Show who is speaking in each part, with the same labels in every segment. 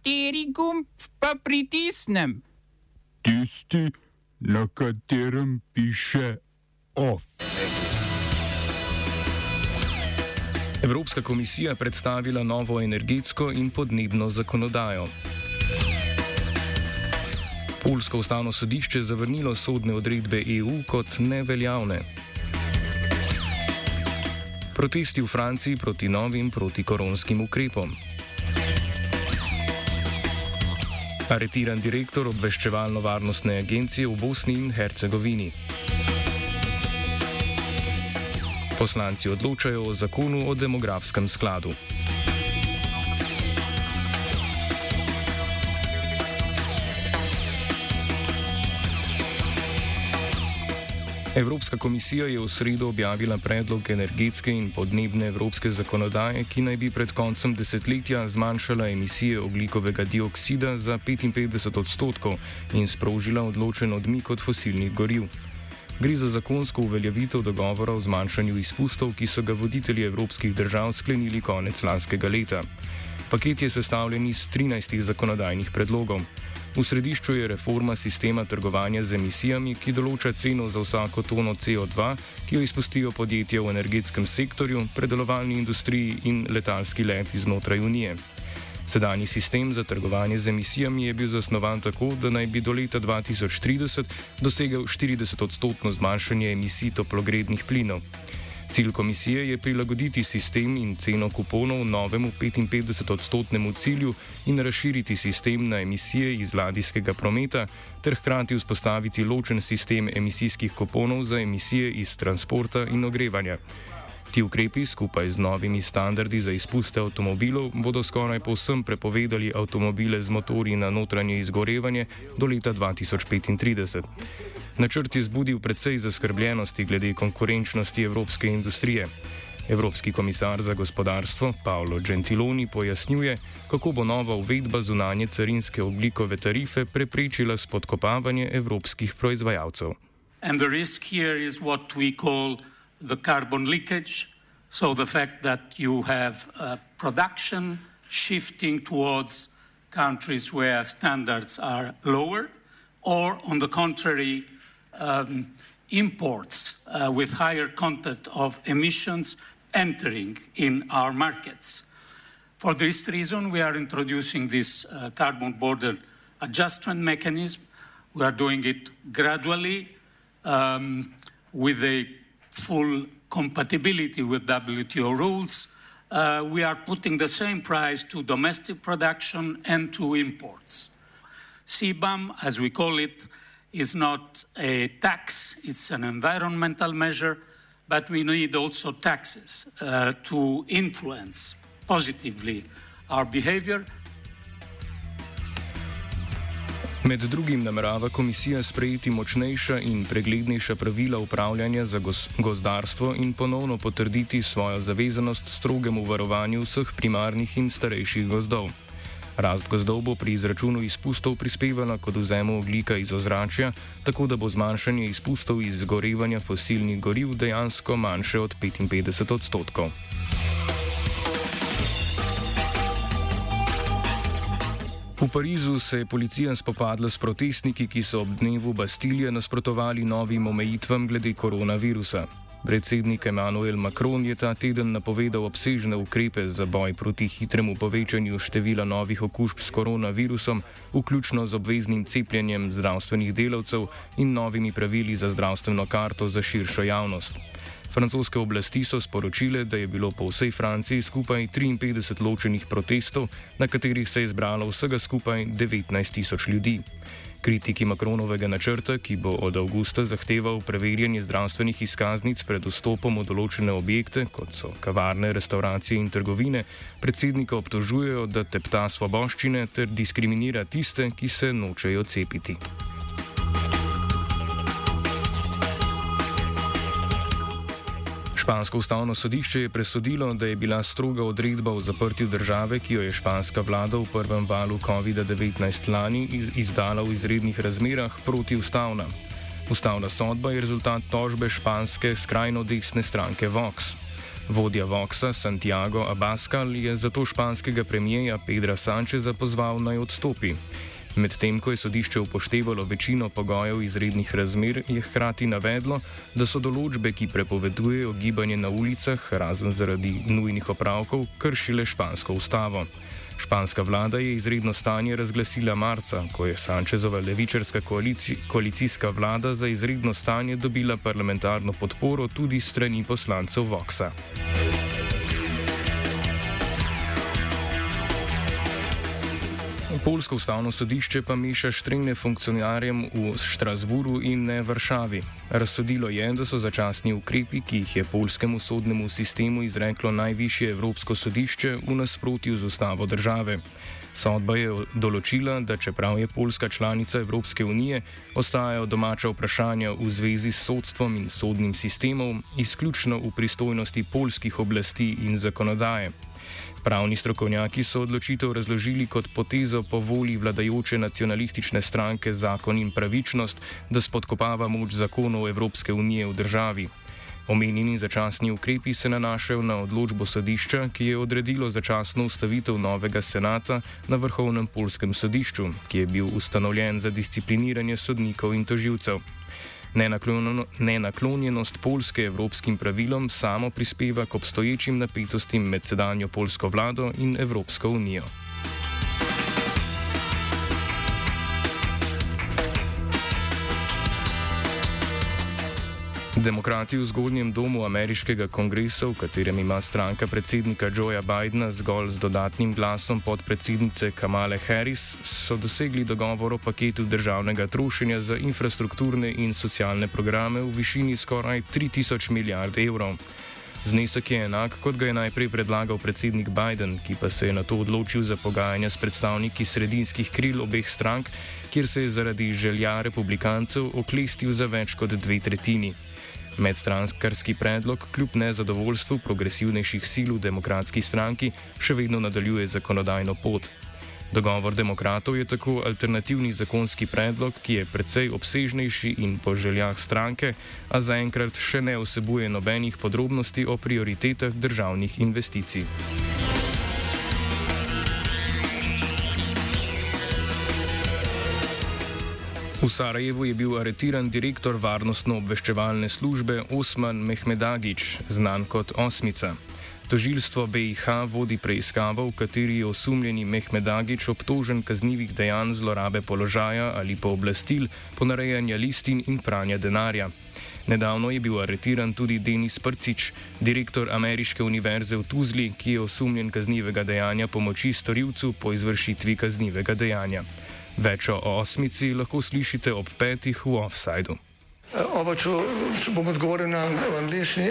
Speaker 1: Kateri gumb pa pritisnem?
Speaker 2: Tisti, na katerem piše OF.
Speaker 3: Evropska komisija predstavila novo energetsko in podnebno zakonodajo. Polsko ustavno sodišče zavrnilo sodne odredbe EU kot neveljavne. Protesti v Franciji proti novim protikoronskim ukrepom. Aretiran direktor obveščevalno-varnostne agencije v Bosni in Hercegovini. Poslanci odločajo o zakonu o demografskem skladu. Evropska komisija je v sredo objavila predlog energetske in podnebne evropske zakonodaje, ki naj bi pred koncem desetletja zmanjšala emisije oglikovega dioksida za 55 odstotkov in sprožila odločen odmik od fosilnih goriv. Gre za zakonsko uveljavitev dogovora o zmanjšanju izpustov, ki so ga voditelji evropskih držav sklenili konec lanskega leta. Paket je sestavljen iz 13 zakonodajnih predlogov. V središču je reforma sistema trgovanja z emisijami, ki določa ceno za vsako tono CO2, ki jo izpustijo podjetja v energetskem sektorju, predelovalni industriji in letalski leti znotraj Unije. Sedanji sistem za trgovanje z emisijami je bil zasnovan tako, da naj bi do leta 2030 dosegel 40-odstotno zmanjšanje emisij toplogrednih plinov. Cilj komisije je prilagoditi sistem in ceno kuponov novemu 55-odstotnemu cilju in razširiti sistem na emisije iz ladijskega prometa ter hkrati vzpostaviti ločen sistem emisijskih kuponov za emisije iz transporta in ogrevanja. Ti ukrepi skupaj z novimi standardi za izpuste avtomobilov bodo skoraj povsem prepovedali avtomobile z motorji na notranje izgorevanje do leta 2035. Načrt je zbudil precej zaskrbljenosti glede konkurenčnosti evropske industrije. Evropski komisar za gospodarstvo Paolo Gentiloni pojasnjuje, kako bo nova uvedba zunanje carinske oblikove tarife preprečila spodkopavanje evropskih proizvajalcev.
Speaker 4: And the risk here is what we call the carbon leakage. So, the fact that you have uh, production shifting towards countries where standards are lower, or on the contrary, um, imports uh, with higher content of emissions entering in our markets. For this reason, we are introducing this uh, carbon border adjustment mechanism. We are doing it gradually um, with a full compatibility with WTO rules. Uh, we are putting the same price to domestic production and to imports. CBAM, as we call it, is not a tax, it's an environmental measure, but we need also taxes uh, to influence positively our behavior.
Speaker 3: Med drugim namerava komisija sprejeti močnejša in preglednejša pravila upravljanja za gozdarstvo in ponovno potrditi svojo zavezanost strogemu varovanju vseh primarnih in starejših gozdov. Rast gozdov bo pri izračunu izpustov prispevala k oduzemu oglika iz ozračja, tako da bo zmanjšanje izpustov iz zgorevanja fosilnih goriv dejansko manjše od 55 odstotkov. V Parizu se je policija spopadla s protestniki, ki so ob dnevu Bastilje nasprotovali novim omejitvam glede koronavirusa. Predsednik Emmanuel Macron je ta teden napovedal obsežne ukrepe za boj proti hitremu povečanju števila novih okužb s koronavirusom, vključno z obveznim cepljenjem zdravstvenih delavcev in novimi pravili za zdravstveno karto za širšo javnost. Francoske oblasti so sporočile, da je bilo po vsej Franciji skupaj 53 ločenih protestov, na katerih se je zbralo vsega skupaj 19 tisoč ljudi. Kritiki Makronovega načrta, ki bo od avgusta zahteval preverjanje zdravstvenih izkaznic pred vstopom v določene objekte, kot so kavarne, restauracije in trgovine, predsednika obtožujejo, da tepta svoboščine ter diskriminira tiste, ki se nočejo cepiti. Špansko ustavno sodišče je presodilo, da je bila stroga odredba o zaprtju države, ki jo je španska vlada v prvem valu COVID-19 lani izdala v izrednih razmerah, protiustavna. Ustavna sodba je rezultat tožbe španske skrajno desne stranke Vox. Vodja Voxa Santiago Abascal je zato španskega premijeja Pedra Sančeza pozval naj odstopi. Medtem ko je sodišče upoštevalo večino pogojev izrednih razmer, je hkrati navedlo, da so določbe, ki prepovedujejo gibanje na ulicah, razen zaradi nujnih opravkov, kršile špansko ustavo. Španska vlada je izredno stanje razglasila marca, ko je Sančezova levičarska koalici koalicijska vlada za izredno stanje dobila parlamentarno podporo tudi strani poslancev Voxa. Polsko ustavno sodišče pa meša štrengne funkcionarjem v Štrasburu in ne Varšavi. Razsodilo je, da so začasni ukrepi, ki jih je polskemu sodnemu sistemu izreklo najvišje Evropsko sodišče, v nasprotju z ustavo države. Sodba je določila, da čeprav je Poljska članica Evropske unije, ostajajo domača vprašanja v zvezi s sodstvom in sodnim sistemom izključno v pristojnosti polskih oblasti in zakonodaje. Pravni strokovnjaki so odločitev razložili kot potezo po volji vladajoče nacionalistične stranke Zakon in pravičnost, da spodkopava moč zakonov Evropske unije v državi. Omenjeni začasni ukrepi se nanašajo na odločbo sodišča, ki je odredilo začasno ustavitev novega senata na Vrhovnem polskem sodišču, ki je bil ustanovljen za discipliniranje sodnikov in toživcev. Nenaklonjenost Polske evropskim pravilom samo prispeva k obstoječim napetostim med sedanjo polsko vlado in Evropsko unijo. Demokrati v zgornjem domu ameriškega kongresa, v katerem ima stranka predsednika Joea Bidna zgolj z dodatnim glasom podpredsednice Kamale Harris, so dosegli dogovor o paketu državnega trošenja za infrastrukturne in socialne programe v višini skoraj 3000 milijard evrov. Znesek je enak, kot ga je najprej predlagal predsednik Biden, ki pa se je na to odločil za pogajanja s predstavniki sredinskih kril obeh strank, kjer se je zaradi želja republikancev oklestil za več kot dve tretjini. Medstranskarski predlog kljub nezadovoljstvu progresivnejših sil v demokratski stranki še vedno nadaljuje zakonodajno pot. Dogovor demokratov je tako alternativni zakonski predlog, ki je precej obsežnejši in po željah stranke, a zaenkrat še ne vsebuje nobenih podrobnosti o prioritetah državnih investicij. V Sarajevu je bil aretiran direktor varnostno-obveščevalne službe Osman Mehmedagič, znan kot Osmica. Tožilstvo BIH vodi preiskavo, v kateri je osumljeni Mehmedagič obtožen kaznjivih dejanj zlorabe položaja ali pooblastil, ponarejanja listin in pranja denarja. Nedavno je bil aretiran tudi Denis Prcič, direktor Ameriške univerze v Tuzli, ki je osumljen kaznjivega dejanja pomoči storilcu po izvršitvi kaznjivega dejanja. Več o osmici lahko slišite ob petih v offsajdu.
Speaker 5: Oba, če, bom odgovoril na angliški.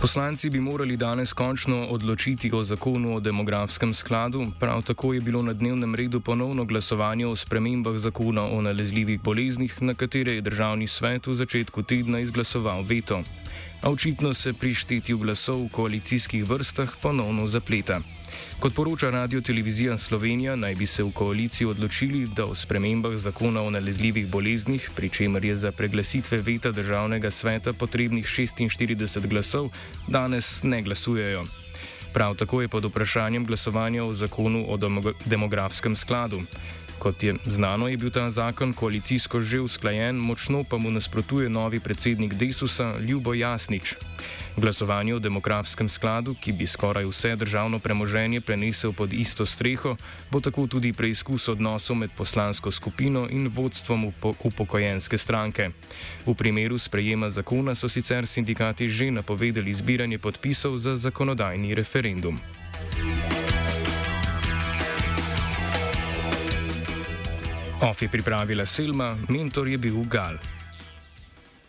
Speaker 3: Poslanci bi morali danes končno odločiti o zakonu o demografskem skladu, prav tako je bilo na dnevnem redu ponovno glasovanje o spremembah zakona o nalezljivih boleznih, na katere je državni svet v začetku tedna izglasoval veto. A očitno se pri štetju glasov v koalicijskih vrstah ponovno zapleta. Kot poroča Radio Televizija Slovenija, naj bi se v koaliciji odločili, da o spremembah zakona o nalezljivih boleznih, pri čemer je za preglasitve veta državnega sveta potrebnih 46 glasov, danes ne glasujejo. Prav tako je pod vprašanjem glasovanja o zakonu o demografskem skladu. Kot je znano, je bil ta zakon koalicijsko že usklajen, močno pa mu nasprotuje novi predsednik Desusa Ljubo Jasnič. Glasovanje o demografskem skladu, ki bi skoraj vse državno premoženje prenesel pod isto streho, bo tako tudi preizkus odnosov med poslansko skupino in vodstvom upokojenske stranke. V primeru sprejema zakona so sicer sindikati že napovedali zbiranje podpisov za zakonodajni referendum. OF je pripravila Selma, mentor je bil Gal.